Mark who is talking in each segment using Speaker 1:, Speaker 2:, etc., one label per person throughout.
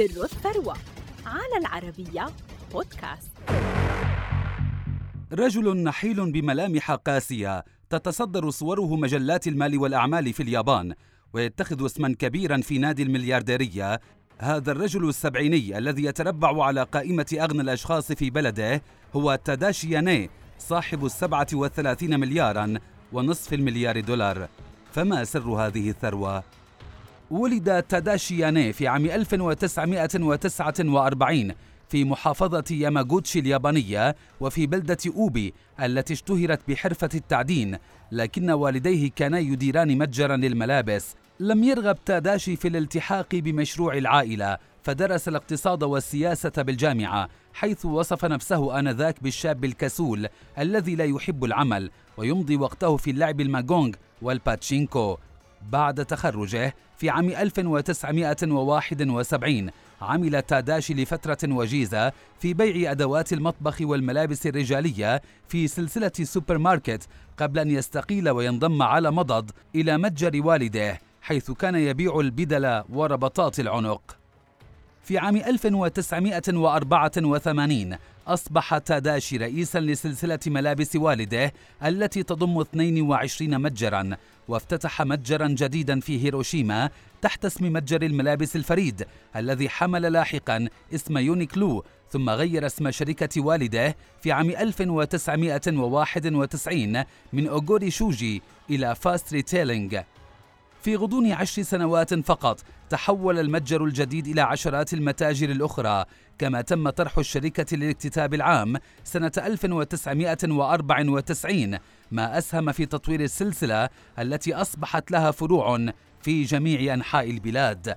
Speaker 1: سر الثروة على العربية بودكاست.
Speaker 2: رجل نحيل بملامح قاسية تتصدر صوره مجلات المال والأعمال في اليابان ويتخذ اسما كبيرا في نادي المليارديرية. هذا الرجل السبعيني الذي يتربع على قائمة أغنى الأشخاص في بلده هو تاداشي ياني صاحب السبعة وثلاثين مليارا ونصف المليار دولار. فما سر هذه الثروة؟ ولد تاداشي ياني في عام 1949 في محافظة ياماغوتشي اليابانية وفي بلدة أوبي التي اشتهرت بحرفة التعدين لكن والديه كانا يديران متجرا للملابس. لم يرغب تاداشي في الالتحاق بمشروع العائلة فدرس الاقتصاد والسياسة بالجامعة حيث وصف نفسه آنذاك بالشاب الكسول الذي لا يحب العمل ويمضي وقته في اللعب الماغونغ والباتشينكو. بعد تخرجه في عام 1971 عمل تاداشي لفترة وجيزة في بيع أدوات المطبخ والملابس الرجالية في سلسلة سوبر ماركت قبل أن يستقيل وينضم على مضض إلى متجر والده حيث كان يبيع البدل وربطات العنق. في عام 1984 أصبح تاداشي رئيسا لسلسلة ملابس والده التي تضم 22 متجرا وافتتح متجرا جديدا في هيروشيما تحت اسم متجر الملابس الفريد الذي حمل لاحقا اسم Uniqlo ثم غير اسم شركة والده في عام 1991 من أوغوري شوجي إلى Fast Retailing في غضون عشر سنوات فقط تحول المتجر الجديد إلى عشرات المتاجر الأخرى. كما تم طرح الشركة للاكتتاب العام سنة 1994 ما أسهم في تطوير السلسلة التي أصبحت لها فروع في جميع أنحاء البلاد.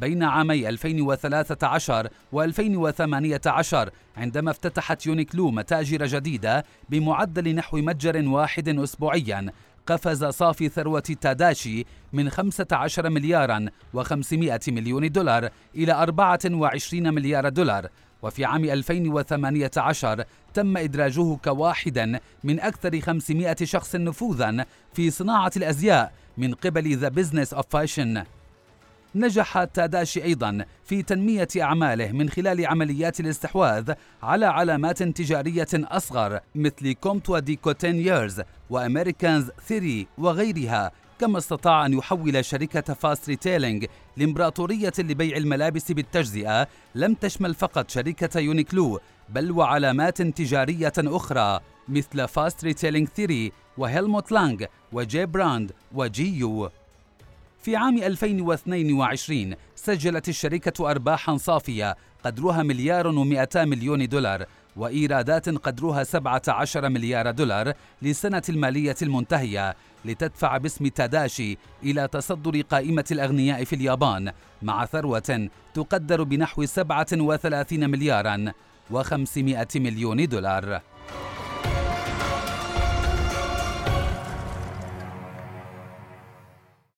Speaker 2: بين عامي 2013 و2018 عندما افتتحت يونيكلو متاجر جديدة بمعدل نحو متجر واحد أسبوعيا قفز صافي ثروة تاداشي من 15 مليارا و500 مليون دولار إلى 24 مليار دولار. وفي عام 2018 تم إدراجه كواحدا من أكثر 500 شخص نفوذا في صناعة الأزياء من قبل The Business of Fashion نجح تاداشي أيضا في تنمية أعماله من خلال عمليات الاستحواذ على علامات تجارية أصغر مثل Comptoir des Cotonniers و Americans Theory وغيرها. كما استطاع أن يحول شركة Fast Retailing لإمبراطورية لبيع الملابس بالتجزئة لم تشمل فقط شركة Uniqlo بل وعلامات تجارية أخرى مثل Fast Retailing Theory و Helmut Lang و J Brand و GU في عام 2022 سجلت الشركة أرباحا صافية قدرها مليار و200 مليون دولار وإيرادات قدرها 17 مليار دولار للسنة المالية المنتهية لتدفع باسم تاداشي إلى تصدر قائمة الأغنياء في اليابان مع ثروة تقدر بنحو 37 مليارا و500 مليون دولار.